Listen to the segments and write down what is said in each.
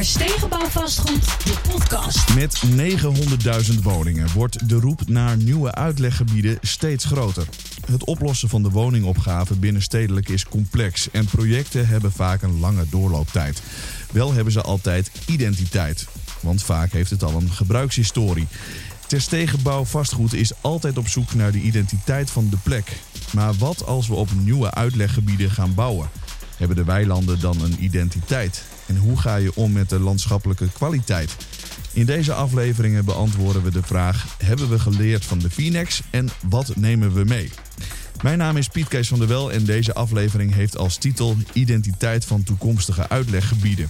Stegenbouw Vastgoed, de podcast. Met 900.000 woningen wordt de roep naar nieuwe uitleggebieden steeds groter. Het oplossen van de woningopgave binnenstedelijk is complex en projecten hebben vaak een lange doorlooptijd. Wel hebben ze altijd identiteit, want vaak heeft het al een gebruikshistorie. Ter Stegenbouw Vastgoed is altijd op zoek naar de identiteit van de plek. Maar wat als we op nieuwe uitleggebieden gaan bouwen? Hebben de weilanden dan een identiteit? En hoe ga je om met de landschappelijke kwaliteit? In deze afleveringen beantwoorden we de vraag: hebben we geleerd van de Phoenix en wat nemen we mee? Mijn naam is Piet Kees van der Wel en deze aflevering heeft als titel Identiteit van toekomstige uitleggebieden.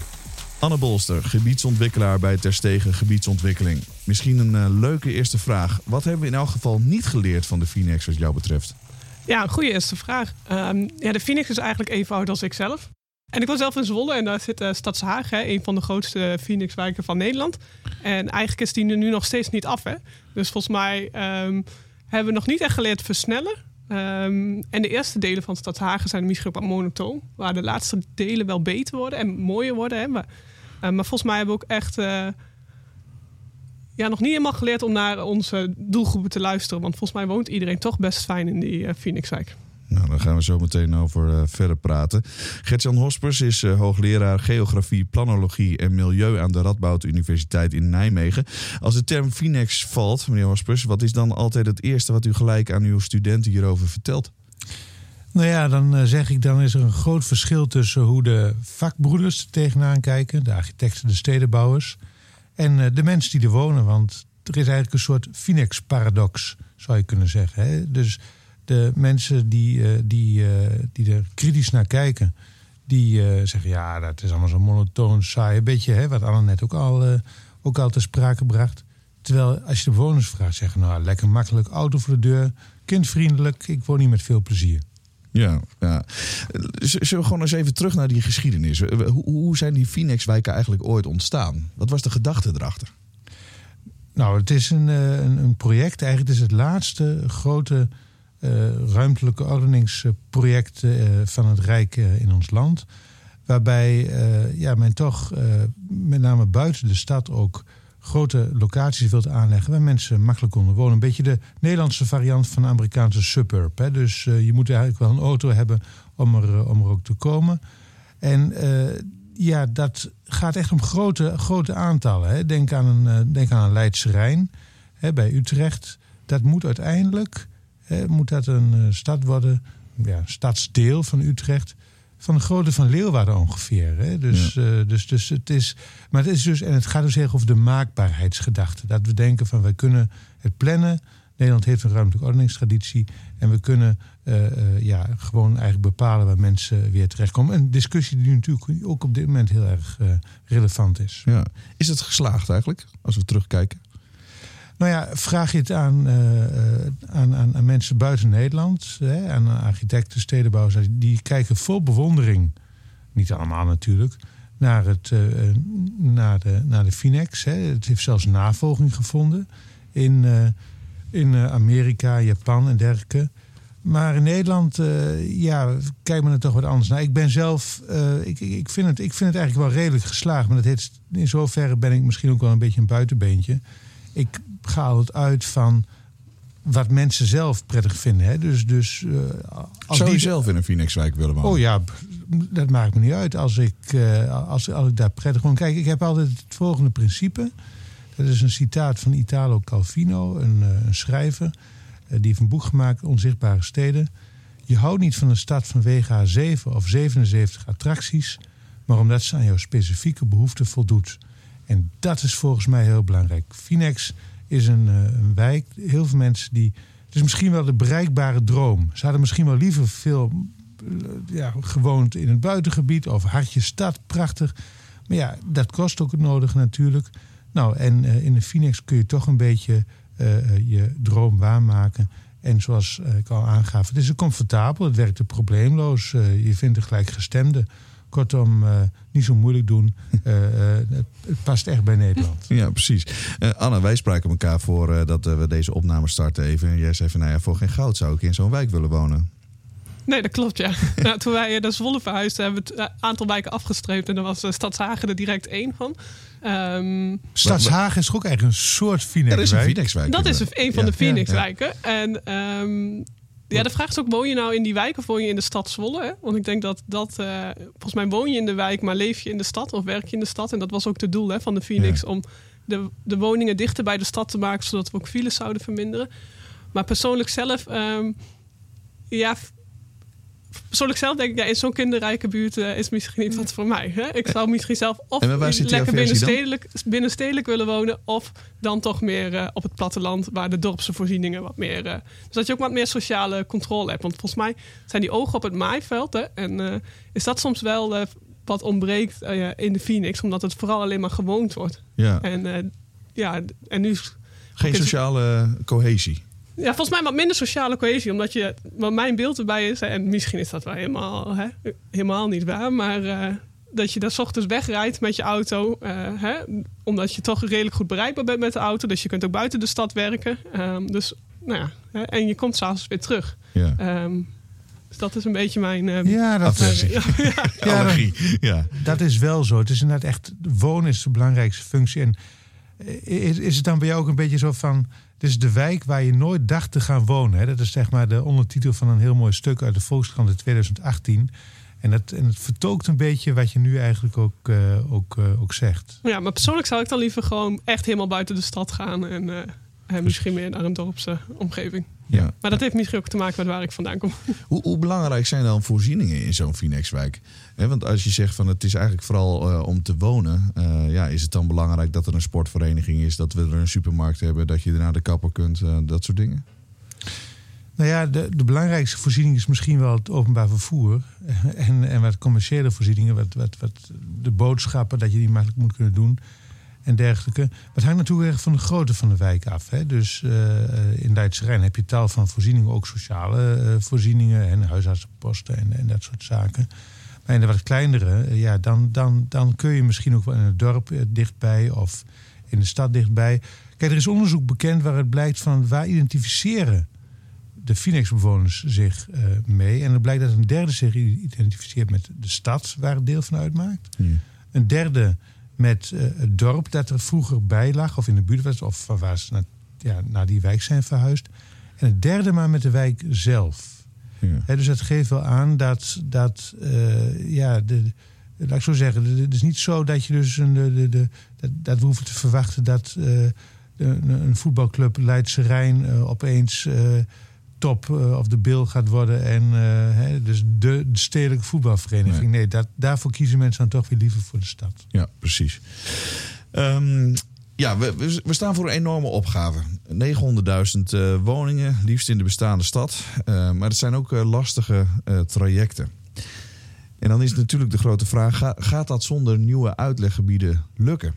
Anne Bolster, gebiedsontwikkelaar bij Terstegen Gebiedsontwikkeling. Misschien een uh, leuke eerste vraag. Wat hebben we in elk geval niet geleerd van de Phoenix wat jou betreft? Ja, een goede eerste vraag. Um, ja, de Phoenix is eigenlijk even oud als ik zelf. En ik woon zelf in Zwolle en daar zit uh, hè, een van de grootste Phoenix-wijken van Nederland. En eigenlijk is die er nu nog steeds niet af. Hè? Dus volgens mij um, hebben we nog niet echt geleerd versnellen. Um, en de eerste delen van Stadshagen zijn misschien ook monotoon. Waar de laatste delen wel beter worden en mooier worden. Hè? Maar, uh, maar volgens mij hebben we ook echt uh, ja, nog niet helemaal geleerd om naar onze doelgroepen te luisteren. Want volgens mij woont iedereen toch best fijn in die Phoenixwijk. Nou, daar gaan we zo meteen over uh, verder praten. Gertjan Hospers is uh, hoogleraar geografie, planologie en milieu aan de Radboud Universiteit in Nijmegen. Als de term Finex valt, meneer Hospers, wat is dan altijd het eerste wat u gelijk aan uw studenten hierover vertelt? Nou ja, dan uh, zeg ik, dan is er een groot verschil tussen hoe de vakbroeders er tegenaan kijken, de architecten, de stedenbouwers, en de mensen die er wonen. Want er is eigenlijk een soort Finex-paradox, zou je kunnen zeggen. Hè? Dus de mensen die, uh, die, uh, die er kritisch naar kijken, die uh, zeggen: ja, dat is allemaal zo monotoon, saai. Een beetje hè, wat Anne net ook al, ook al te sprake bracht. Terwijl als je de bewoners vraagt, zeggen: nou, lekker makkelijk, auto voor de deur, kindvriendelijk, ik woon niet met veel plezier. Ja, ja. Zullen we gewoon eens even terug naar die geschiedenis? Hoe, hoe zijn die Phoenix-wijken eigenlijk ooit ontstaan? Wat was de gedachte erachter? Nou, het is een, een, een project. Eigenlijk het is het laatste grote ruimtelijke ordeningsproject uh, van het Rijk uh, in ons land. Waarbij ja, men toch met name buiten de stad ook grote locaties wilt aanleggen waar mensen makkelijk konden wonen. Een beetje de Nederlandse variant van de Amerikaanse suburb. Hè. Dus je moet eigenlijk wel een auto hebben om er, om er ook te komen. En ja, dat gaat echt om grote, grote aantallen. Hè. Denk, aan een, denk aan Leidse Rijn hè, bij Utrecht. Dat moet uiteindelijk eh, moet dat een uh, stad worden, ja, stadsdeel van Utrecht. Van de grootte van Leeuwarden ongeveer. Hè? Dus, ja. uh, dus, dus het is. Maar het is dus. En het gaat dus heel over de maakbaarheidsgedachte. Dat we denken van wij kunnen het plannen. Nederland heeft een ruimtelijke ordeningstraditie. En we kunnen uh, ja, gewoon eigenlijk bepalen waar mensen weer terechtkomen. Een discussie die natuurlijk ook op dit moment heel erg relevant is. Ja. Is het geslaagd eigenlijk, als we terugkijken? Nou ja, vraag je het aan, uh, aan, aan, aan, mensen buiten Nederland, hè, aan architecten, stedenbouwers, die kijken vol bewondering, niet allemaal natuurlijk, naar, het, uh, naar, de, naar de Finex. Hè. Het heeft zelfs navolging gevonden in, in Amerika, Japan en dergelijke. Maar in Nederland, ja, kijkt men er toch wat anders naar. Ik ben zelf, ik, ik, vind het, ik vind het eigenlijk wel redelijk geslaagd. Maar in zoverre ben ik misschien ook wel een beetje een buitenbeentje. Ik altijd uit van wat mensen zelf prettig vinden. Hè? Dus, dus, uh, als Zou je die... zelf in een Phoenixwijk willen wonen? Oh ja, dat maakt me niet uit. Als ik, uh, als, als ik daar prettig gewoon kijk. Ik heb altijd het volgende principe. Dat is een citaat van Italo Calvino, een, uh, een schrijver. die heeft een boek gemaakt, Onzichtbare Steden. Je houdt niet van een stad vanwege haar 7 of 77 attracties... maar omdat ze aan jouw specifieke behoeften voldoet. En dat is volgens mij heel belangrijk. Finex is een, uh, een, wijk. Heel veel mensen die. Het is misschien wel de bereikbare droom. Ze hadden misschien wel liever veel uh, ja, gewoond in het buitengebied of hartje stad, prachtig. Maar ja, dat kost ook het nodige natuurlijk. Nou, en uh, in de Phoenix kun je toch een beetje je droom waarmaken. En zoals ik al aangaf, het is comfortabel, het werkt probleemloos. je vindt er gelijkgestemde. Kortom, uh, niet zo moeilijk doen. Uh, uh, het, het, past echt bij Nederland. Ja, precies. Anne, wij spraken elkaar voor dat we deze opname starten even. Jij zei van, nou ja, voor geen goud zou ik in zo'n wijk willen wonen. Nee, dat klopt, ja. nou, toen wij naar Zwolle verhuisden, hebben we het aantal wijken afgestreept. En daar was Stadshagen er direct één van. Um, Stadshagen is ook eigenlijk een soort Phoenixwijk. Er is een Phoenixwijk. Dat is een van de Phoenixwijken. En um, ja, de vraag is ook, woon je nou in die wijk of woon je in de stad Zwolle? Hè? Want ik denk dat dat, uh, volgens mij woon je in de wijk, maar leef je in de stad of werk je in de stad? En dat was ook het doel hè, van de Phoenix, om de, de woningen dichter bij de stad te maken, zodat we ook files zouden verminderen. Maar persoonlijk zelf, um, ja, persoonlijk zelf denk ik, ja, in zo'n kinderrijke buurt uh, is misschien niet wat voor mij. Hè? Ik zou misschien zelf of lekker binnenstedelijk, binnenstedelijk willen wonen, of dan toch meer uh, op het platteland, waar de dorpse voorzieningen wat meer. Uh, dus dat je ook wat meer sociale controle hebt. Want volgens mij zijn die ogen op het maaiveld. Hè, en is dat soms wel wat ontbreekt in de Phoenix, omdat het vooral alleen maar gewoond wordt. Ja. En, ja, en nu. Geen sociale cohesie. Ja, volgens mij wat minder sociale cohesie. Omdat je, wat mijn beeld erbij is, en misschien is dat wel helemaal, hè, helemaal niet waar, maar uh, dat je daar ochtends wegrijdt met je auto. Uh, hè, omdat je toch redelijk goed bereikbaar bent met de auto. Dus je kunt ook buiten de stad werken. Um, dus, nou ja, hè, en je komt s'avonds weer terug. Ja. Um, dus dat is een beetje mijn. Uh, ja, dat, is, ja, ja, dat, ja. dat is wel zo. Het is inderdaad echt. Wonen is de belangrijkste functie. En is, is het dan bij jou ook een beetje zo van dit is de wijk waar je nooit dacht te gaan wonen. Hè. Dat is zeg maar de ondertitel van een heel mooi stuk uit de Volkskrant in 2018. En het, en het vertookt een beetje wat je nu eigenlijk ook, uh, ook, uh, ook zegt. Ja, maar persoonlijk zou ik dan liever gewoon echt helemaal buiten de stad gaan. En, uh, en misschien meer naar een dorpse omgeving. Ja. Maar dat heeft misschien ook te maken met waar ik vandaan kom. Hoe, hoe belangrijk zijn dan voorzieningen in zo'n Phoenixwijk? want als je zegt van het is eigenlijk vooral uh, om te wonen, uh, ja, is het dan belangrijk dat er een sportvereniging is, dat we er een supermarkt hebben, dat je er naar de kapper kunt, uh, dat soort dingen? Nou ja, de, de, belangrijkste voorziening is misschien wel het openbaar vervoer. En, en wat commerciële voorzieningen, wat, wat, wat de boodschappen, dat je die makkelijk moet kunnen doen en dergelijke. Maar het hangt natuurlijk erg van de grootte van de wijk af. Hè. Dus uh, in Leidse Rijn heb je tal van voorzieningen, ook sociale uh, voorzieningen en huisartsenposten en, en dat soort zaken. Maar in de wat kleinere, uh, ja, dan, dan, dan kun je misschien ook wel in het dorp dichtbij of in de stad dichtbij. Kijk, er is onderzoek bekend waaruit blijkt van waar identificeren de Phoenix-bewoners zich mee. En het blijkt dat een derde zich identificeert met de stad waar het deel van uitmaakt. Ja. Een derde met uh, het dorp dat er vroeger bij lag, of in de buurt was, of waar ze naar, ja, naar die wijk zijn verhuisd. En het derde maar met de wijk zelf. Ja. He, dus dat geeft wel aan dat, dat uh, ja, de, laat ik zo zeggen, het is niet zo dat je dus een, de, de, dat, dat we hoeven te verwachten dat uh, een, een voetbalclub Leidse Rijn opeens top uh, of de bil gaat worden. En uh, hè, dus de, de, stedelijke voetbalvereniging. Nee, nee dat, daarvoor kiezen mensen dan toch weer liever voor de stad. Ja, precies. Um, ja, we, we, staan voor een enorme opgave. 900.000 uh, woningen, liefst in de bestaande stad. maar het zijn ook lastige trajecten. En dan is natuurlijk de grote vraag: ga, gaat dat zonder nieuwe uitleggebieden lukken?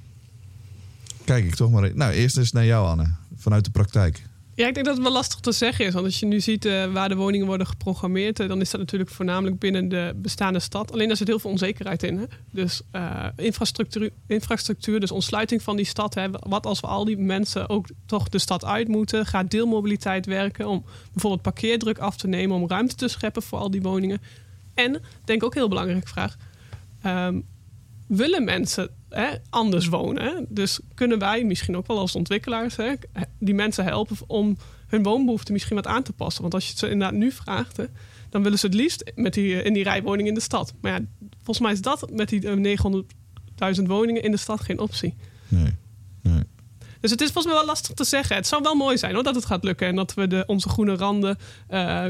Kijk ik toch maar. Even. Nou, eerst eens naar jou, Anne, vanuit de praktijk. Ja, ik denk dat het wel lastig te zeggen is. Want als je nu ziet uh, waar de woningen worden geprogrammeerd, uh, dan is dat natuurlijk voornamelijk binnen de bestaande stad. Alleen daar zit heel veel onzekerheid in. Hè? Dus uh, infrastructuur, infrastructuur, dus ontsluiting van die stad. Hè? Wat als we al die mensen ook toch de stad uit moeten? Gaat deelmobiliteit werken om bijvoorbeeld parkeerdruk af te nemen, om ruimte te scheppen voor al die woningen? En, denk ook heel belangrijke vraag. Um, willen mensen hè, anders wonen. Hè? Dus kunnen wij misschien ook wel als ontwikkelaars hè, die mensen helpen om hun woonbehoeften misschien wat aan te passen. Want als je het ze inderdaad nu vraagt, hè, dan willen ze het liefst met die, in die rijwoning in de stad. Maar ja, volgens mij is dat met die 900.000 woningen in de stad geen optie. Nee, nee. Dus het is volgens mij wel lastig te zeggen. Het zou wel mooi zijn hoor, dat het gaat lukken en dat we de, onze groene randen uh,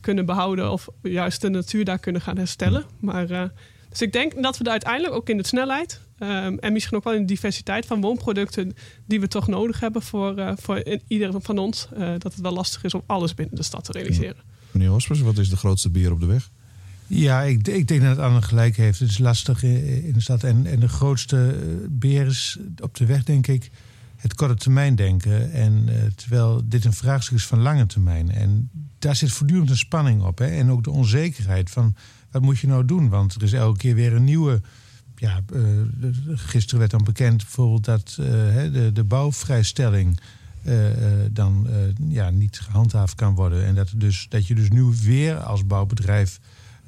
kunnen behouden of juist de natuur daar kunnen gaan herstellen. Maar uh, dus ik denk dat we er uiteindelijk ook in de snelheid um, en misschien ook wel in de diversiteit van woonproducten die we toch nodig hebben voor, uh, voor ieder van ons, uh, dat het wel lastig is om alles binnen de stad te realiseren. Meneer Hospers, wat is de grootste beer op de weg? Ja, ik, ik denk dat het Anne gelijk heeft. Het is lastig in de stad. En, en de grootste beer is op de weg, denk ik, het korte termijn denken. En uh, terwijl dit een vraagstuk is van lange termijn. En daar zit voortdurend een spanning op. Hè? En ook de onzekerheid van wat moet je nou doen? Want er is elke keer weer een nieuwe. Ja, uh, gisteren werd dan bekend bijvoorbeeld dat uh, de, de bouwvrijstelling dan ja, niet gehandhaafd kan worden. En dat, dus, dat je dus nu weer als bouwbedrijf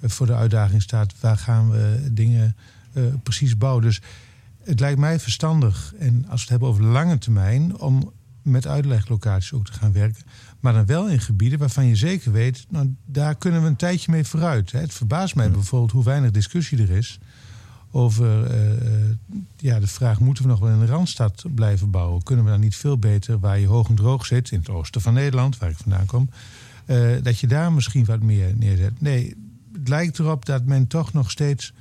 voor de uitdaging staat: waar gaan we dingen precies bouwen? Dus het lijkt mij verstandig, en als we het hebben over lange termijn, om met uitleglocaties ook te gaan werken. Maar dan wel in gebieden waarvan je zeker weet, nou, daar kunnen we een tijdje mee vooruit. Het verbaast mij bijvoorbeeld hoe weinig discussie er is over uh, ja, de vraag: moeten we nog wel in de randstad blijven bouwen? Kunnen we dan niet veel beter waar je hoog en droog zit, in het oosten van Nederland, waar ik vandaan kom, uh, dat je daar misschien wat meer neerzet? Nee, het lijkt erop dat men toch nog steeds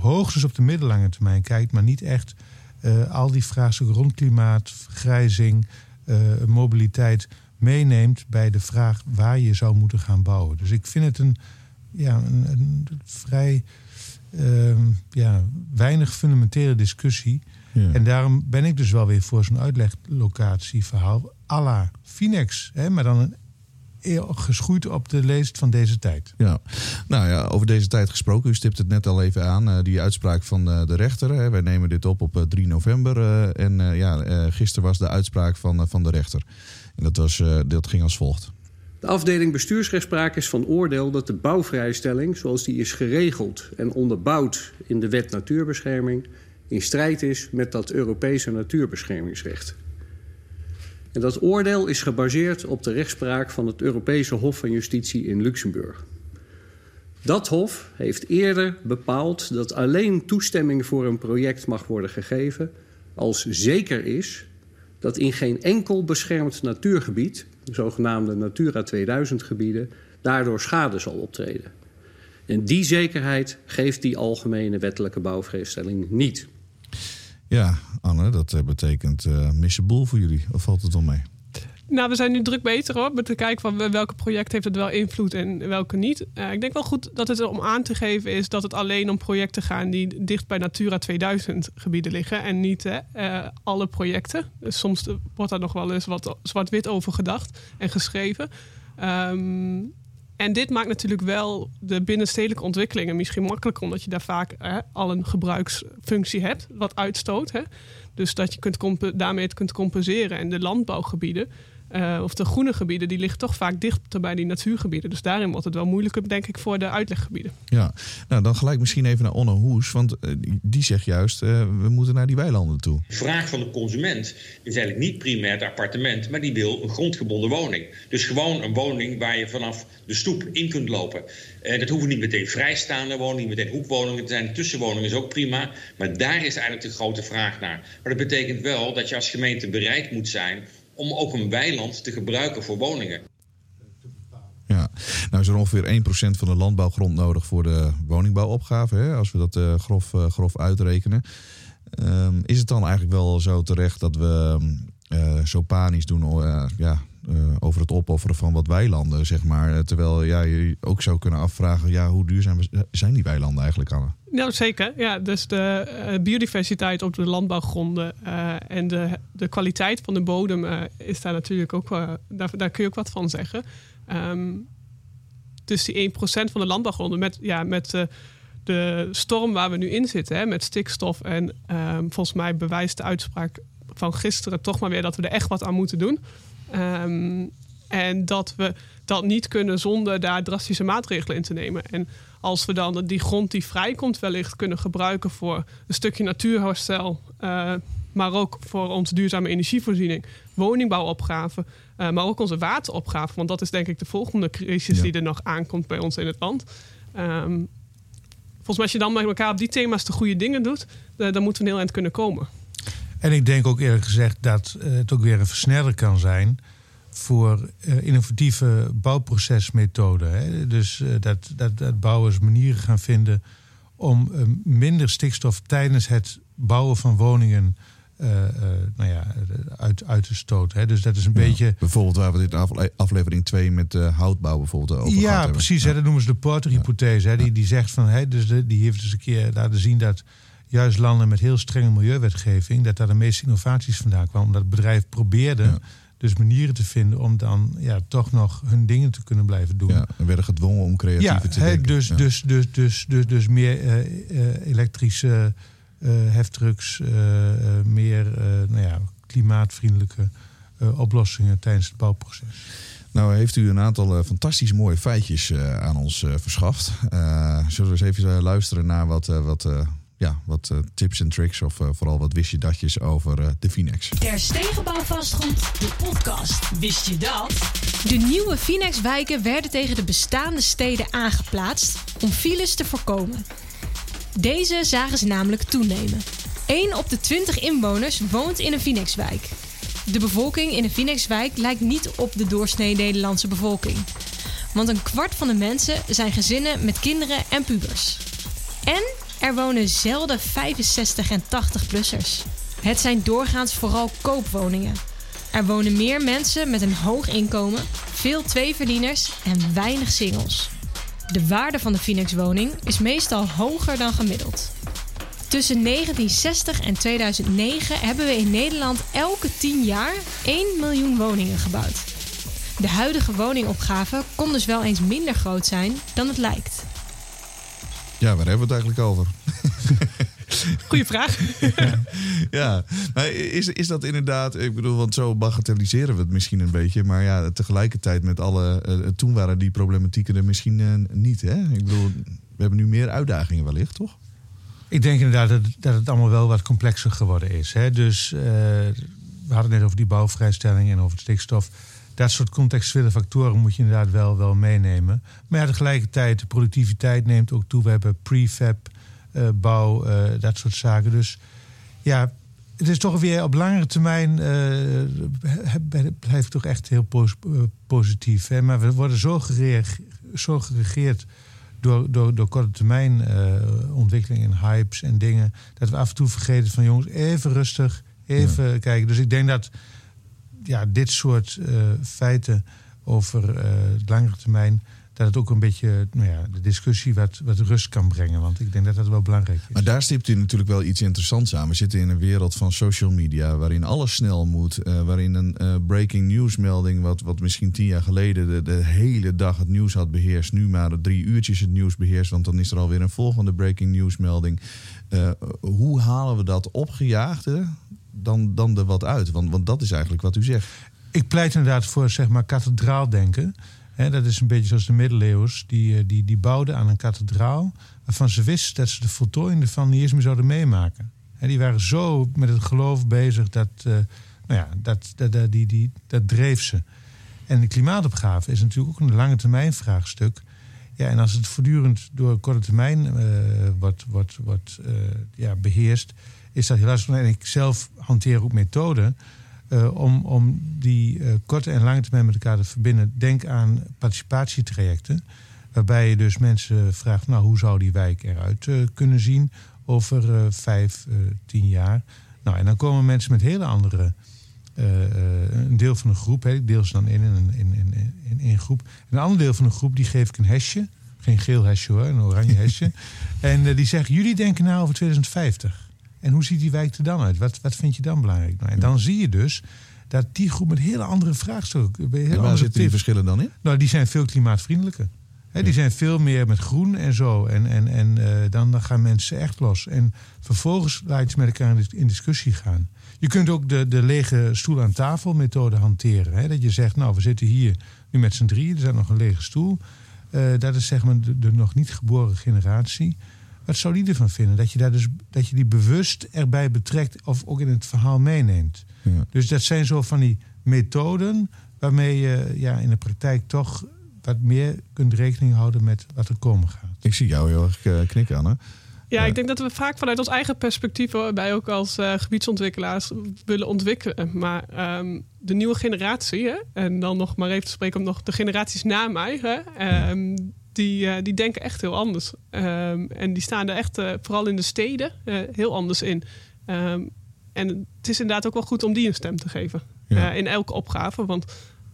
hoogstens op de middellange termijn kijkt, maar niet echt al die vraagstukken rond klimaat, vergrijzing, mobiliteit meeneemt bij de vraag waar je zou moeten gaan bouwen. Dus ik vind het een, ja, een, een vrij uh, ja, weinig fundamentele discussie. En daarom ben ik dus wel weer voor zo'n uitleglocatieverhaal à la Finex. Hè, maar dan een geschoeid op de leest van deze tijd. Ja, nou ja, over deze tijd gesproken. U stipt het net al even aan, uh, die uitspraak van uh, de rechter. Hè. Wij nemen dit op op 3 november. Uh, en ja, gisteren was de uitspraak van, van de rechter. En dat, was, dat ging als volgt. De afdeling bestuursrechtspraak is van oordeel dat de bouwvrijstelling, zoals die is geregeld en onderbouwd in de wet natuurbescherming, in strijd is met dat Europese natuurbeschermingsrecht. En dat oordeel is gebaseerd op de rechtspraak van het Europese Hof van Justitie in Luxemburg. Dat hof heeft eerder bepaald dat alleen toestemming voor een project mag worden gegeven als zeker is dat in geen enkel beschermd natuurgebied, de zogenaamde Natura 2000 gebieden, daardoor schade zal optreden. En die zekerheid geeft die algemene wettelijke bouwvreestelling niet. Ja, Anne, dat eh, betekent uh, missen boel voor jullie. Of valt het al mee? Nou, we zijn nu druk beter hoor. Met te kijken van welke project heeft het wel invloed en welke niet. Ik denk wel goed dat het om aan te geven is dat het alleen om projecten gaan die dicht bij Natura 2000 gebieden liggen. En niet alle projecten. Dus soms wordt daar nog wel eens wat zwart-wit over gedacht en geschreven. Um, en dit maakt natuurlijk wel de binnenstedelijke ontwikkelingen misschien makkelijker, omdat je daar vaak hè, al een gebruiksfunctie hebt, wat uitstoot. Hè. Dus dat je kunt daarmee het kunt compenseren. En de landbouwgebieden, uh, of de groene gebieden, die liggen toch vaak dichter bij die natuurgebieden. Dus daarin wordt het wel moeilijker, denk ik, voor de uitleggebieden. Ja, nou dan gelijk misschien even naar Onno Hoes. Want uh, die zegt juist, uh, we moeten naar die weilanden toe. De vraag van de consument is eigenlijk niet primair het appartement, maar die wil een grondgebonden woning. Dus gewoon een woning waar je vanaf de stoep in kunt lopen. Uh, dat hoeven niet meteen vrijstaande woningen, niet meteen hoekwoningen te zijn. Tussenwoningen is ook prima. Maar daar is eigenlijk de grote vraag naar. Maar dat betekent wel dat je als gemeente bereid moet zijn om ook een weiland te gebruiken voor woningen. Ja, nou is er ongeveer 1% van de landbouwgrond nodig voor de woningbouwopgave, hè, als we dat uh, grof, uh, grof uitrekenen. Um, is het dan eigenlijk wel zo terecht dat we uh, zo panisch doen ja, over het opofferen van wat weilanden, zeg maar. Terwijl ja, je ook zou kunnen afvragen, ja, hoe duurzaam zijn die weilanden eigenlijk, Anne? Nou, zeker. Ja, dus de uh, biodiversiteit op de landbouwgronden en de, de kwaliteit van de bodem is daar natuurlijk ook, daar, daar kun je ook wat van zeggen. Um, dus die 1% van de landbouwgronden met, ja, met de storm waar we nu in zitten, hè, met stikstof en um, volgens mij bewijst de uitspraak van gisteren toch maar weer dat we er echt wat aan moeten doen. Um, en dat we dat niet kunnen zonder daar drastische maatregelen in te nemen. En als we dan die grond die vrijkomt wellicht kunnen gebruiken voor een stukje natuurherstel, uh, maar ook voor onze duurzame energievoorziening, woningbouwopgave, uh, maar ook onze wateropgave. Want dat is denk ik de volgende crisis die er nog aankomt bij ons in het land. Um, volgens mij als je dan met elkaar op die thema's de goede dingen doet, uh, dan moeten we heel eind kunnen komen. En ik denk ook eerlijk gezegd dat het ook weer een versneller kan zijn voor uh, innovatieve bouwprocesmethoden. Dus uh, dat, dat, dat bouwers manieren gaan vinden om uh, minder stikstof tijdens het bouwen van woningen nou ja, uit, uit te stoten. Hè? Dus dat is een ja, beetje. Bijvoorbeeld waar we dit in aflevering 2 met houtbouw bijvoorbeeld over Ja, precies. Ja. Hè? Dat noemen ze de Porter-hypothese. Ja. Die, die zegt van, hè, dus de, die heeft dus een keer laten zien dat juist landen met heel strenge milieuwetgeving, dat daar de meeste innovaties vandaan kwamen. Omdat het bedrijf probeerde. Ja dus manieren te vinden om dan ja, toch nog hun dingen te kunnen blijven doen. Ja, en werden gedwongen om creatief ja, te denken. Dus, ja. dus, dus, dus, dus, dus meer uh, uh, elektrische uh, heftrucks, meer nou ja, klimaatvriendelijke eh, oplossingen tijdens het bouwproces. Nou heeft u een aantal fantastisch mooie feitjes aan ons verschaft. zullen we eens even luisteren naar wat, wat, ja, wat tips en tricks of vooral wat wist je datjes over de Finex. Der Stegenbouw Vastgoed, de podcast. Wist je dat? De nieuwe Finex-wijken werden tegen de bestaande steden aangeplaatst om files te voorkomen. Deze zagen ze namelijk toenemen. 1 op de 20 inwoners woont in een Finex-wijk. De bevolking in een Finex-wijk lijkt niet op de doorsnee Nederlandse bevolking. Want een kwart van de mensen zijn gezinnen met kinderen en pubers. En er wonen zelden 65 en 80-plussers. Het zijn doorgaans vooral koopwoningen. Er wonen meer mensen met een hoog inkomen, veel tweeverdieners en weinig singles. De waarde van de Phoenix-woning is meestal hoger dan gemiddeld. Tussen 1960 en 2009 hebben we in Nederland elke 10 jaar 1 miljoen woningen gebouwd. De huidige woningopgave kon dus wel eens minder groot zijn dan het lijkt. Ja, waar hebben we het eigenlijk over? Goeie vraag. ja, maar is, is dat inderdaad, ik bedoel, want zo bagatelliseren we het misschien een beetje. Maar ja, tegelijkertijd met alle, uh, toen waren die problematieken er misschien uh, niet. Hè? Ik bedoel, we hebben nu meer uitdagingen wellicht, toch? Ik denk inderdaad dat, dat het allemaal wel wat complexer geworden is. Hè? Dus uh, we hadden het net over die bouwvrijstelling en over het stikstof. Dat soort contextuele factoren moet je inderdaad wel, wel meenemen. Maar ja, tegelijkertijd, de productiviteit neemt ook toe. We hebben prefab, uh, bouw, uh, dat soort zaken. Dus ja, het is toch weer op langere termijn blijft toch echt heel positief. Hè? Maar we worden zo, gereageerd, zo geregeerd door, door, door korte termijn uh, ontwikkelingen en hypes en dingen. Dat we af en toe vergeten van jongens, even rustig, even kijken. Dus ik denk dat ja, dit soort uh, feiten over uh, langere termijn dat het ook een beetje nou ja, de discussie wat, wat rust kan brengen. Want ik denk dat dat wel belangrijk is. Maar daar stipt u natuurlijk wel iets interessants aan. We zitten in een wereld van social media waarin alles snel moet. Uh, waarin een breaking news melding, wat, wat misschien tien jaar geleden de, de, hele dag het nieuws had beheerst, nu maar drie uurtjes het nieuws beheerst. Want dan is er alweer een volgende breaking news melding. Hoe halen we dat opgejaagde dan, dan er wat uit? Want, want dat is eigenlijk wat u zegt. Ik pleit inderdaad voor zeg maar kathedraaldenken. He, dat is een beetje zoals de middeleeuwers. Die, die, die bouwden aan een kathedraal. waarvan ze wisten dat ze de voltooiing ervan niet eens meer zouden meemaken. Die waren zo met het geloof bezig dat. Uh, nou ja, dat, dat, dat, die, die, dat dreef ze. En de klimaatopgave is natuurlijk ook een lange termijn vraagstuk. Ja, en als het voortdurend door korte termijn uh, wordt, wordt, wordt ja, beheerst, is dat heel lastig. En ik zelf hanteer ook methoden uh, om, om die uh, korte en lange termijn met elkaar te verbinden. Denk aan participatietrajecten. Waarbij je dus mensen vraagt, nou, hoe zou die wijk eruit uh, kunnen zien over vijf, tien jaar? Nou, en dan komen mensen met hele andere... een deel van een groep, hè, ik deel ze dan in in, in, in, in één groep. Een ander deel van een groep, die geef ik een hesje. Geen geel hesje hoor, een oranje hesje. en die zeggen, jullie denken nou over 2050. En hoe ziet die wijk er dan uit? Wat, wat vind je dan belangrijk? Nou, en dan zie je dus dat die groep met hele andere vraagstukken. Hele en waar zitten die verschillen dan in? Nou, die zijn veel klimaatvriendelijker. He, die zijn veel meer met groen en zo. En, en, en uh, dan, dan gaan mensen echt los. En vervolgens laat je ze met elkaar in discussie gaan. Je kunt ook de, de lege stoel aan tafel methode hanteren. Dat je zegt, nou, we zitten hier nu met z'n drieën. Er staat nog een lege stoel. Uh, dat is zeg maar de, de nog niet geboren generatie. Wat zou die ervan vinden? Dat je, daar dus, dat je die bewust erbij betrekt of ook in het verhaal meeneemt. Ja. Dus dat zijn zo van die methoden waarmee je ja, in de praktijk toch wat meer kunt rekening houden met wat er komen gaat. Ik zie jou heel erg uh, knikken, Anne. Ja, ja, ik denk dat we vaak vanuit ons eigen perspectief, bij ook als uh, gebiedsontwikkelaars, willen ontwikkelen. Maar um, de nieuwe generatie, hè, en dan nog maar even te spreken om nog de generaties na mij, hè, um, ja die, uh, die denken echt heel anders. Um, en die staan er echt, uh, vooral in de steden, uh, heel anders in. Um, en het is inderdaad ook wel goed om die een stem te geven. Ja. in elke opgave. Want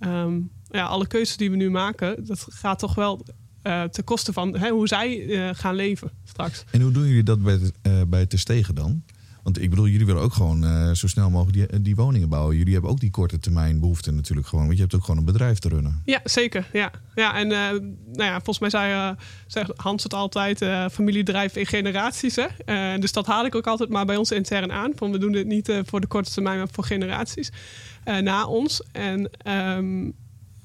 um, ja, alle keuzes die we nu maken, dat gaat toch wel ten koste van hè, hoe zij gaan leven straks. En hoe doen jullie dat bij, bij Te Stegen dan? Want ik bedoel, jullie willen ook gewoon eh, zo snel mogelijk die, die woningen bouwen. Jullie hebben ook die korte termijn behoeften natuurlijk gewoon. Want je hebt ook gewoon een bedrijf te runnen. Ja, zeker. Ja, ja en eh, nou ja, volgens mij zei, uh, zegt Hans het altijd, familiebedrijf in generaties. Hè? dus dat haal ik ook altijd maar bij ons intern aan. Van we doen dit niet voor de korte termijn, maar voor generaties na ons. En um,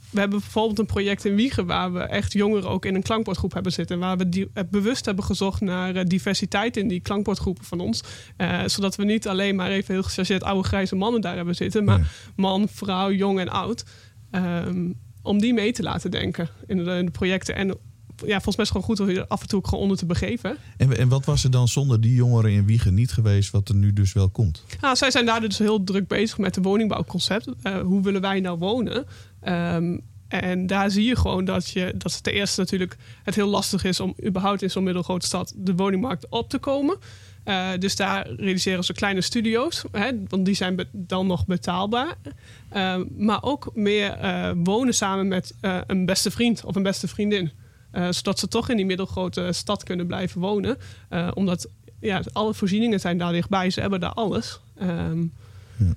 we hebben bijvoorbeeld een project in Wiegen waar we echt jongeren ook in een klankbordgroep hebben zitten. Waar we die, bewust hebben gezocht naar diversiteit in die klankbordgroepen van ons. Uh, zodat we niet alleen maar even heel gechargeerd oude grijze mannen daar hebben zitten. Maar man, vrouw, jong en oud. Um, om die mee te laten denken in de, in de projecten. En ja, volgens mij is het gewoon goed om je af en toe ook gewoon onder te begeven. En, en wat was er dan zonder die jongeren in Wiegen niet geweest, wat er nu dus wel komt? Nou, zij zijn daar dus heel druk bezig met de woningbouwconcept. Uh, hoe willen wij nou wonen? Um, en daar zie je gewoon dat, je, dat het ten eerste natuurlijk het heel lastig is om überhaupt in zo'n middelgrote stad de woningmarkt op te komen. Uh, dus daar realiseren ze kleine studio's, hè, want die zijn dan nog betaalbaar. Uh, maar ook meer uh, wonen samen met een beste vriend of een beste vriendin. zodat ze toch in die middelgrote stad kunnen blijven wonen. omdat ja, alle voorzieningen zijn daar dichtbij, ze hebben daar alles. Um,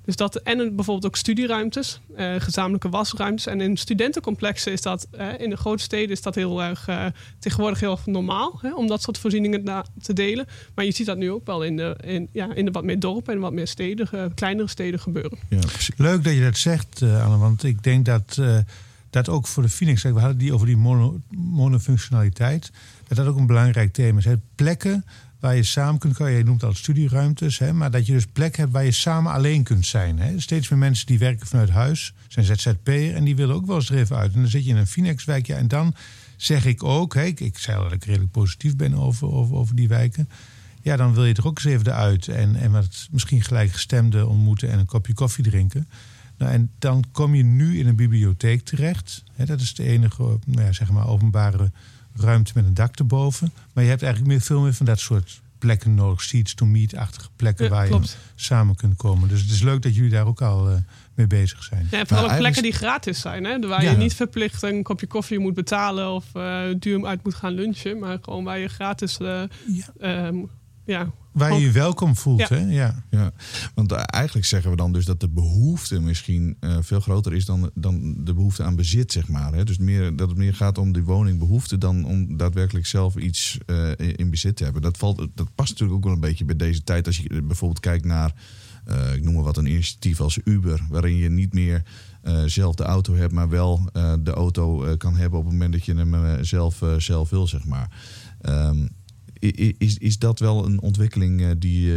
dus dat, en bijvoorbeeld ook studieruimtes, uh, gezamenlijke wasruimtes. En in studentencomplexen is dat, uh, in de grote steden is dat heel erg, uh, tegenwoordig heel erg normaal. Hè, om dat soort voorzieningen te delen. Maar je ziet dat nu ook wel in de, in, ja, in de wat meer dorpen en wat meer steden, kleinere steden gebeuren. Ja, Leuk dat je dat zegt, Anne. Want ik denk dat, dat ook voor de Phoenix, we hadden die over die mono, monofunctionaliteit. Dat dat ook een belangrijk thema is. Plekken waar je samen kunt komen. Je noemt al studieruimtes, hè, maar dat je dus plek hebt waar je samen alleen kunt zijn. Hè. Steeds meer mensen die werken vanuit huis, zijn ZZP'er en die willen ook wel eens er even uit. En dan zit je in een Finex-wijk, en dan zeg ik ook, hè, ik, zei al dat ik redelijk positief ben over, over, over die wijken. Ja, dan wil je toch ook eens even eruit en, en wat misschien gelijkgestemden ontmoeten en een kopje koffie drinken. Nou, en dan kom je nu in een bibliotheek terecht. Hè, dat is de enige nou ja, zeg maar, openbare ruimte met een dak erboven. Maar je hebt eigenlijk meer, veel meer van dat soort plekken nodig. Seats to meet-achtige plekken waar je samen kunt komen. Dus het is leuk dat jullie daar ook al uh, mee bezig zijn. Ja, vooral ook plekken die gratis zijn. Hè? Waar je niet verplicht een kopje koffie moet betalen of uh, duur uit moet gaan lunchen. Maar gewoon waar je gratis uh, ja. Um, ja, Waar je je welkom voelt, ja. hè? Ja. ja. Want eh, eigenlijk zeggen we dan dus dat de behoefte misschien uh, veel groter is dan, dan de behoefte aan bezit, zeg maar. Hè? Dus meer, dat het meer gaat om die woningbehoefte dan om daadwerkelijk zelf iets uh, in bezit te hebben. Dat, valt, dat past natuurlijk ook wel een beetje bij deze tijd. Als je bijvoorbeeld kijkt naar, ik noem maar wat, een initiatief als Uber, waarin je niet meer zelf de auto hebt, maar wel de auto kan hebben op het moment dat je hem zelf, zelf wil, zeg maar. Um, is, is dat wel een ontwikkeling eh, die,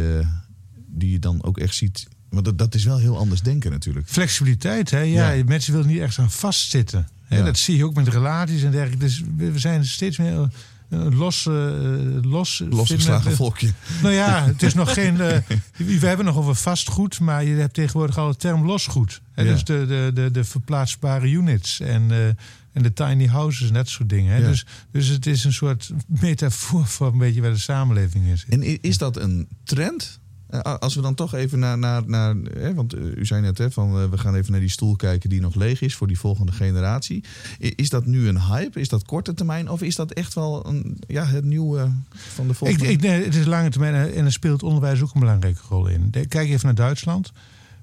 die je dan ook echt ziet? Want dat, dat is wel heel anders denken natuurlijk. Flexibiliteit, hè? Ja, mensen willen niet echt aan vastzitten. Hè? Dat zie je ook met relaties en dergelijke. Dus we zijn steeds meer een eh, los, uh, los losgeslagen volkje. Nou ja, het is nog geen. Uh, we hebben nog over vastgoed, maar je hebt tegenwoordig al de term losgoed. Hè? Dus de, de, de, de verplaatsbare units. En en de tiny houses en dat soort dingen. Hè? Dus, dus het is een soort metafoor voor een beetje waar de samenleving is. En is dat een trend? Eh, als we dan toch even naar, naar, naar hè, want eh, u zei net hè, van eh, we gaan even naar die stoel kijken die nog leeg is voor die volgende generatie. Is dat nu een hype? Is dat korte termijn? Of is dat echt wel een, ja, het nieuwe van de volgende? Ik, ik, nee, het is lange termijn en er speelt onderwijs ook een belangrijke rol in. Kijk even naar Duitsland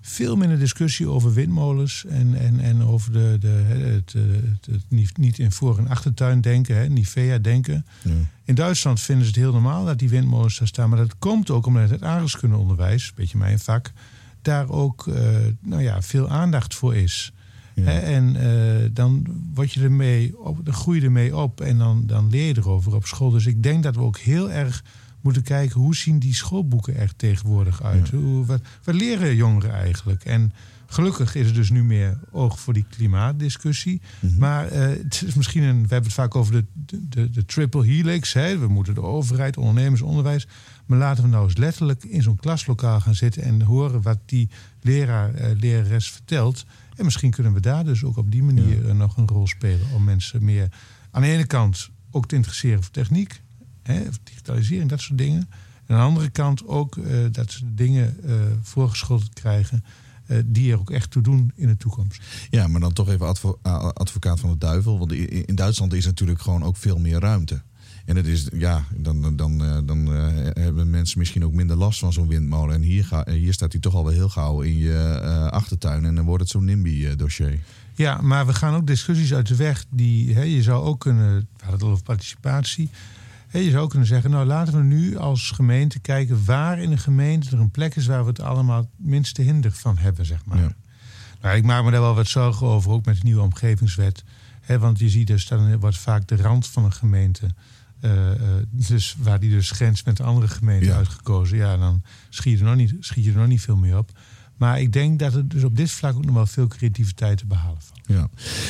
veel minder discussie over windmolens en, en, en over de, de, het, het, het, niet, niet in voor- en achtertuin denken, hè, Nivea denken. Ja. In Duitsland vinden ze het heel normaal dat die windmolens daar staan. Maar dat komt ook omdat het aardrijkskundeonderwijs, een beetje mijn vak, daar ook uh, nou ja, veel aandacht voor is. Ja. Hè, en uh, dan word je ermee op, dan groei je ermee op en dan, dan leer je erover op school. Dus ik denk dat we ook heel erg moeten kijken hoe zien die schoolboeken er tegenwoordig uit. Ja. Hoe, wat, wat, leren jongeren eigenlijk? En gelukkig is er dus nu meer oog voor die klimaatdiscussie. Mm -hmm. Maar uh, het is misschien een. We hebben het vaak over de, de, de triple helix. Hè. We moeten de overheid, ondernemers, onderwijs. Maar laten we nou eens letterlijk in zo'n klaslokaal gaan zitten en horen wat die leraar, uh, lerares vertelt. En misschien kunnen we daar dus ook op die manier ja. nog een rol spelen om mensen meer aan de ene kant ook te interesseren voor techniek hè, digitalisering, dat soort dingen. En aan de andere kant ook uh, dat ze dingen uh, voorgeschoteld krijgen uh, die er ook echt toe doen in de toekomst. Ja, maar dan toch even advo advocaat van de duivel. Want in Duitsland is natuurlijk gewoon ook veel meer ruimte. En het is, ja, dan, dan, dan, eh, dan eh, hebben mensen misschien ook minder last van zo'n windmolen. En hier, ga, hier staat hij toch al wel heel gauw in je eh, achtertuin. En dan wordt het zo'n NIMBY-dossier. Ja, maar we gaan ook discussies uit de weg. Die, hè, je zou ook kunnen, we hadden het al over participatie. Je zou kunnen zeggen, nou laten we nu als gemeente kijken waar in de gemeente er een plek is waar we het allemaal het minste hinder van hebben, zeg maar. Ja. Nou, ik maak me daar wel wat zorgen over, ook met de nieuwe omgevingswet. Hè, want je ziet dus, dan wordt vaak de rand van een gemeente, eh, dus waar die dus grens met andere gemeenten Ja. uitgekozen. Ja, dan schiet je, er nog niet, schiet je er nog niet veel meer op. Maar ik denk dat er dus op dit vlak ook nog wel veel creativiteit te behalen valt. Ja.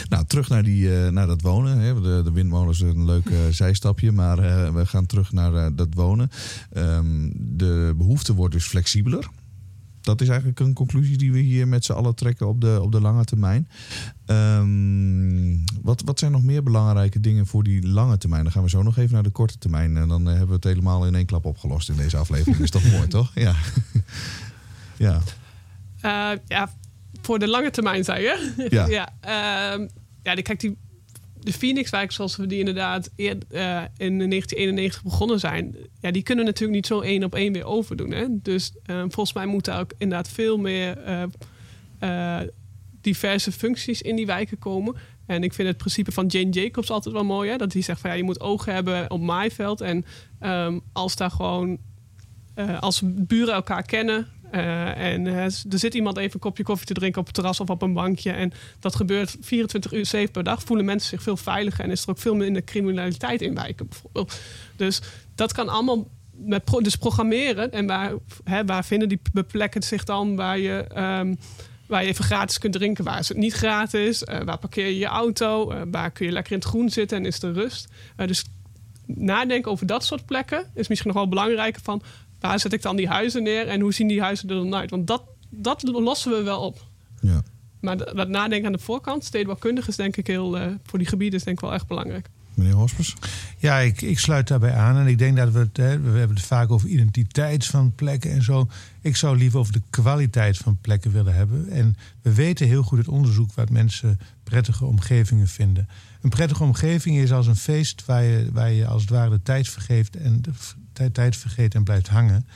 Nou, terug naar, die, eh, naar dat wonen. Hè. De, de windmolen is een leuk eh, zijstapje, maar eh, we gaan terug naar dat wonen. Ehm, de behoefte wordt dus flexibeler. Dat is eigenlijk een conclusie die we hier met z'n allen trekken op de, op de lange termijn. Ehm, wat, wat zijn nog meer belangrijke dingen voor die lange termijn? Dan gaan we zo nog even naar de korte termijn. En dan hebben we het helemaal in één klap opgelost in deze aflevering. is toch mooi, toch? Ja. ja. Eh, ja, voor de lange termijn, zei je? Ja. ja, ehm, ja die, kijk, die, de Phoenixwijk, zoals we die inderdaad eer, eh, in 1991 begonnen zijn... Ja, die kunnen natuurlijk niet zo één op één weer overdoen. Hè? Dus eh, volgens mij moeten ook inderdaad veel meer eh, diverse functies in die wijken komen. En ik vind het principe van Jane Jacobs altijd wel mooi. Hè? Dat hij zegt van ja, je moet ogen hebben op maaiveld. En ehm, als daar gewoon als buren elkaar kennen. Eh, en eh, er zit iemand even een kopje koffie te drinken op het terras of op een bankje. En dat gebeurt 24 uur 7 per dag. Voelen mensen zich veel veiliger en is er ook veel minder criminaliteit in wijken bijvoorbeeld. Dus dat kan allemaal met dus programmeren. En waar, hè, waar vinden die plekken zich dan waar je, ehm, waar je even gratis kunt drinken? Waar is het niet gratis? Eh, waar parkeer je je auto? Waar kun je lekker in het groen zitten en is er rust? Dus nadenken over dat soort plekken is misschien nog wel belangrijker van waar zet ik dan die huizen neer en hoe zien die huizen er dan uit? Want dat, dat lossen we wel op. ja. Maar d- wat nadenken aan de voorkant, stedenbouwkundig is denk ik heel, eh, voor die gebieden is denk ik wel echt belangrijk. Meneer Hospers? Ja, ik, ik sluit daarbij aan. En ik denk dat we het, hè, we hebben het vaak over identiteit van plekken en zo. Ik zou liever over de kwaliteit van plekken willen hebben. En we weten heel goed uit onderzoek wat mensen prettige omgevingen vinden. Een prettige omgeving is als een feest waar je, waar je als het ware de tijd vergeeft en de tijd, tijd vergeet en blijft hangen.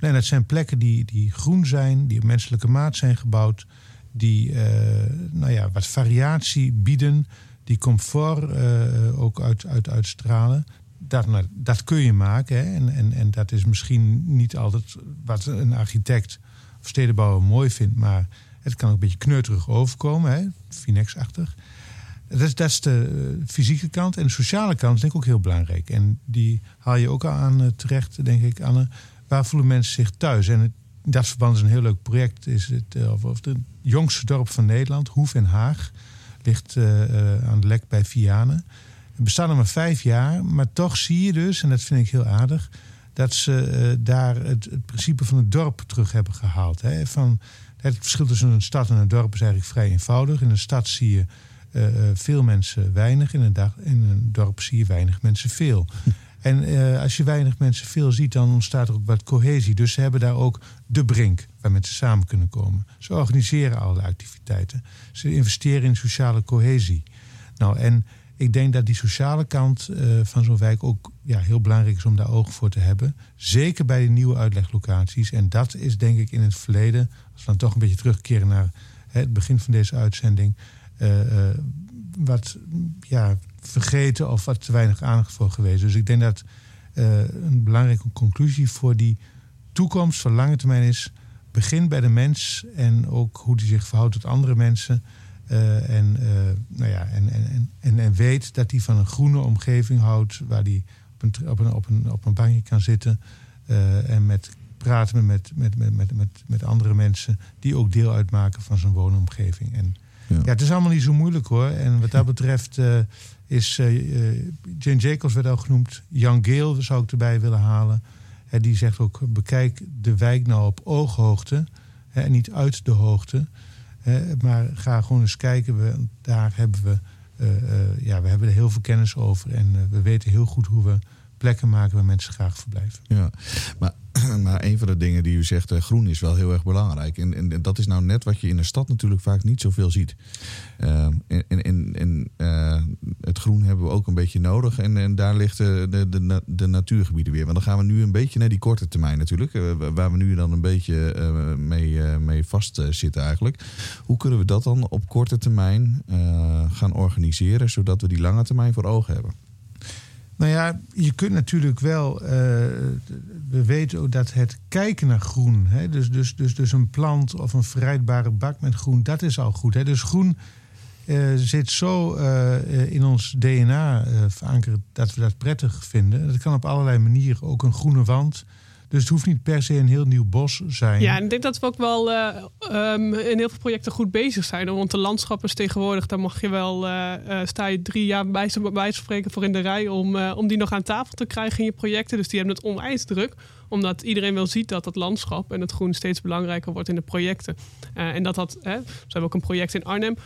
En dat zijn plekken die, die groen zijn, die op menselijke maat zijn gebouwd, die eh, nou ja, wat variatie bieden, die comfort eh, ook uit, uit, uitstralen. Dat, dat kun je maken. Hè? En, en, en dat is misschien niet altijd wat een architect of stedenbouwer mooi vindt, maar het kan ook een beetje kneuterig overkomen? Finex-achtig. Dat is, dat is de eh, fysieke kant. En de sociale kant is denk ik ook heel belangrijk. En die haal je ook aan eh, terecht, denk ik, Anne. Waar voelen mensen zich thuis? En het, dat verband is een heel leuk project. Is het, of, of het jongste dorp van Nederland, Hoef en Haag. Ligt eh, eh, aan de lek bij Vianen. Het bestaat nog maar vijf jaar. Maar toch zie je dus, en dat vind ik heel aardig... dat ze eh, daar het, het principe van het dorp terug hebben gehaald. Hè? Van, het verschil tussen een stad en een dorp is eigenlijk vrij eenvoudig. In een stad zie je veel mensen weinig. In een dorp zie je weinig mensen veel. En eh, als je weinig mensen veel ziet, dan ontstaat er ook wat cohesie. Dus ze hebben daar ook de brink waar mensen samen kunnen komen. Ze organiseren allerlei activiteiten. Ze investeren in sociale cohesie. Nou, en ik denk dat die sociale kant eh, van zo'n wijk ook ja, heel belangrijk is om daar oog voor te hebben. Zeker bij de nieuwe uitleglocaties. En dat is denk ik in het verleden, als we dan toch een beetje terugkeren naar hè, het begin van deze uitzending, eh, wat ja, vergeten of wat te weinig aandacht voor geweest. Dus ik denk dat eh, een belangrijke conclusie voor die toekomst van lange termijn is: begin bij de mens en ook hoe die zich verhoudt tot andere mensen. Eh, en, eh, nou ja, en, en, en, en, weet dat hij van een groene omgeving houdt, waar hij op een, op een, op een, op een bankje kan zitten en met praten met, met, met, met, met, met andere mensen die ook deel uitmaken van zijn woonomgeving. En Ja. ja, het is allemaal niet zo moeilijk hoor. En wat dat betreft eh, is eh, eh, Jane Jacobs werd al genoemd. Jan Gale zou ik erbij willen halen. Hè, die zegt ook, bekijk de wijk nou op ooghoogte hè, en niet uit de hoogte. Hè, maar ga gewoon eens kijken. We, daar hebben we, ja, we hebben er heel veel kennis over. En we weten heel goed hoe we plekken maken waar mensen graag verblijven. Ja, maar maar een van de dingen die u zegt, eh, groen is wel heel erg belangrijk. En, en, dat is nou net wat je in de stad natuurlijk vaak niet zoveel ziet. Uh, en uh, het groen hebben we ook een beetje nodig. En, daar ligt de, de, de, de, natuurgebieden weer. Want dan gaan we nu een beetje naar die korte termijn natuurlijk. Uh, waar we nu dan een beetje mee, mee vastzitten eigenlijk. Hoe kunnen we dat dan op korte termijn gaan organiseren... zodat we die lange termijn voor ogen hebben? Nou ja, je kunt natuurlijk wel. We weten ook dat het kijken naar groen, hè, dus, dus, dus, dus een plant of een verrijdbare bak met groen, dat is al goed. Hè. Dus groen uh, zit zo uh, in ons DNA verankerd dat we dat prettig vinden. Dat kan op allerlei manieren. Ook een groene wand. Dus het hoeft niet per se een heel nieuw bos zijn. Ja, en ik denk dat we ook wel uh, um, in heel veel projecten goed bezig zijn. Want de landschappen is tegenwoordig, daar mag je wel, uh, uh, sta je drie jaar bij wijze spreken voor in de rij om, om die nog aan tafel te krijgen in je projecten. Dus die hebben het onwijs druk. Omdat iedereen wel ziet dat het landschap en het groen steeds belangrijker wordt in de projecten. en dat dat, hè, we hebben ook een project in Arnhem.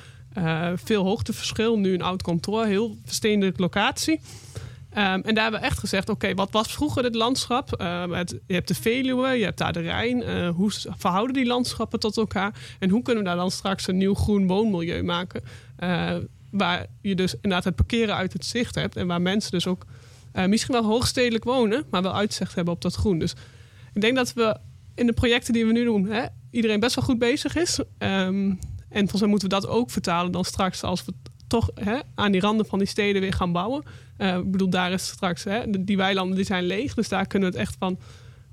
veel hoogteverschil, nu een oud kantoor, heel versteende locatie. Um, en daar hebben we echt gezegd: oké, wat was vroeger het landschap? Het, je hebt de Veluwe, je hebt daar de Rijn. Uh, hoe verhouden die landschappen tot elkaar? En hoe kunnen we daar dan straks een nieuw groen woonmilieu maken? Uh, waar je dus inderdaad het parkeren uit het zicht hebt. En waar mensen dus ook misschien wel hoogstedelijk wonen, maar wel uitzicht hebben op dat groen. Dus ik denk dat we in de projecten die we nu doen, hè, iedereen best wel goed bezig is. Um, en volgens mij moeten we dat ook vertalen dan straks als we toch hè, aan die randen van die steden weer gaan bouwen. Uh, ik bedoel, daar is straks, hè, die weilanden die zijn leeg. Dus daar kunnen we het echt van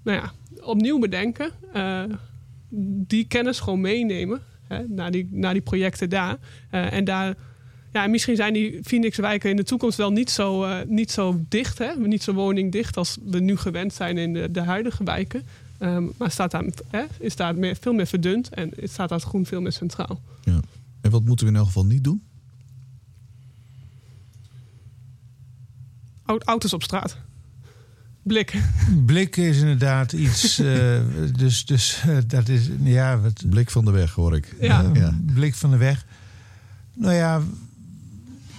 nou ja, opnieuw bedenken. Uh, die kennis gewoon meenemen hè, naar, die, naar die projecten daar. Uh, en daar, ja, misschien zijn die Phoenix-wijken in de toekomst wel niet zo, niet zo dicht, hè, niet zo woningdicht als we nu gewend zijn in de, de huidige wijken. Maar staat daar, hè, is daar meer, veel meer verdund en staat daar groen veel meer centraal. Ja. En wat moeten we in elk geval niet doen? Auto's op straat. Blik. Blik is inderdaad iets. Uh, dus dus uh, dat is. Ja, wat, blik van de weg hoor ik. Ja. Uh, ja. Blik van de weg. Nou ja,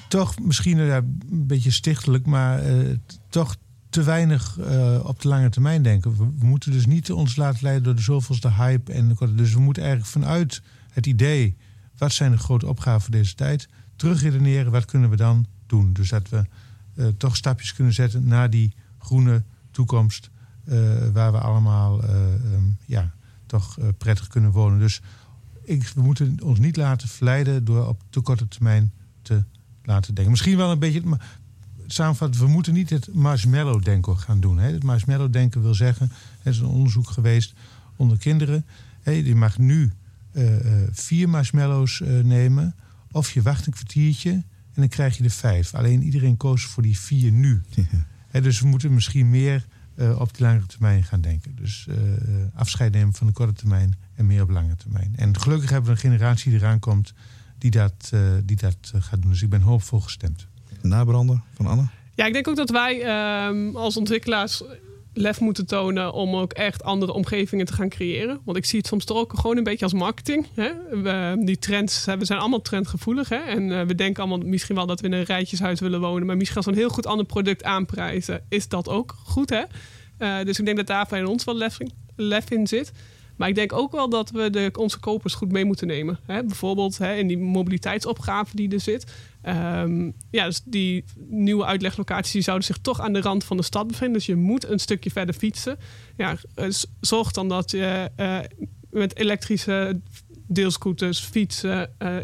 toch misschien een beetje stichtelijk, maar toch te weinig op de lange termijn denken. We, we, moeten dus niet ons laten leiden door de zoveelste hype. En, dus we moeten eigenlijk vanuit het idee. Wat zijn de grote opgaven voor deze tijd? Terugredeneren, wat kunnen we dan doen? Dus dat we uh, toch stapjes kunnen zetten naar die groene toekomst. Uh, waar we allemaal uh, um, ja, toch prettig kunnen wonen. Dus ik, we moeten ons niet laten verleiden door op te korte termijn te laten denken. Misschien wel een beetje. Samenvatten, we moeten niet het marshmallow-denken gaan doen. Hè. Het marshmallow-denken wil zeggen, er is een onderzoek geweest onder kinderen. Hè, je mag nu vier marshmallows nemen. Of je wacht een kwartiertje en dan krijg je er vijf. Alleen iedereen koos voor die vier nu. Ja. dus we moeten misschien meer uh, op de lange termijn gaan denken. Dus uh, afscheid nemen van de korte termijn en meer op lange termijn. En gelukkig hebben we een generatie die eraan komt die dat, uh, die dat gaat doen. Dus ik ben hoopvol gestemd. Nabrander van Anne? Ja, ik denk ook dat wij ehm, als ontwikkelaars lef moeten tonen om ook echt andere omgevingen te gaan creëren. Want ik zie het soms toch ook gewoon een beetje als marketing. Hè? Die trends, we zijn allemaal trendgevoelig. Hè? En uh, we denken allemaal misschien wel dat we in een rijtjeshuis willen wonen. Maar misschien als we een heel goed ander product aanprijzen, is dat ook goed. Hè? Uh, dus ik denk dat daar bij ons wel lef, lef in zit. Maar ik denk ook wel dat we de, onze kopers goed mee moeten nemen. Hè? Bijvoorbeeld hè, in die mobiliteitsopgave die er zit. Um, ja, dus die nieuwe uitleglocaties die zouden zich toch aan de rand van de stad bevinden. Dus je moet een stukje verder fietsen. Ja, zorg dan dat je uh, met elektrische deelscooters, fietsen, uh,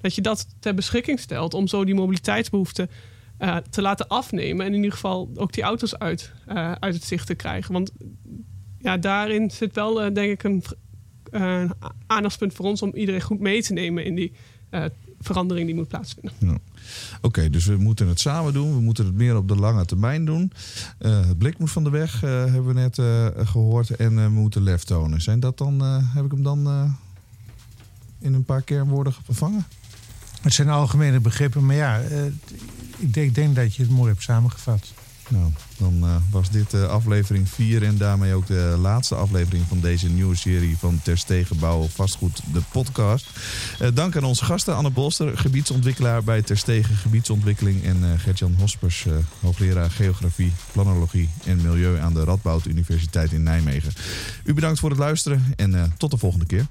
dat je dat ter beschikking stelt om zo die mobiliteitsbehoeften te laten afnemen. En in ieder geval ook die auto's uit, uit het zicht te krijgen. Want ja, daarin zit wel, denk ik, een aandachtspunt voor ons om iedereen goed mee te nemen in die verandering die moet plaatsvinden. Ja. Oké, okay, dus we moeten het samen doen. We moeten het meer op de lange termijn doen. Uh, het blik moet van de weg, uh, hebben we net uh, gehoord. En we moeten lef tonen. Zijn dat dan, heb ik hem dan in een paar kernwoorden vervangen? Het zijn algemene begrippen, maar ja, ik denk, ik denk dat je het mooi hebt samengevat. Nou, dan uh, was dit uh, aflevering 4 en daarmee ook de laatste aflevering van deze nieuwe serie van Terstegen Bouwen Vastgoed, de podcast. Uh, dank aan onze gasten, Anne Bolster, gebiedsontwikkelaar bij Terstegen Gebiedsontwikkeling en Gertjan Hospers, hoogleraar Geografie, Planologie en Milieu aan de Radboud Universiteit in Nijmegen. U bedankt voor het luisteren en tot de volgende keer.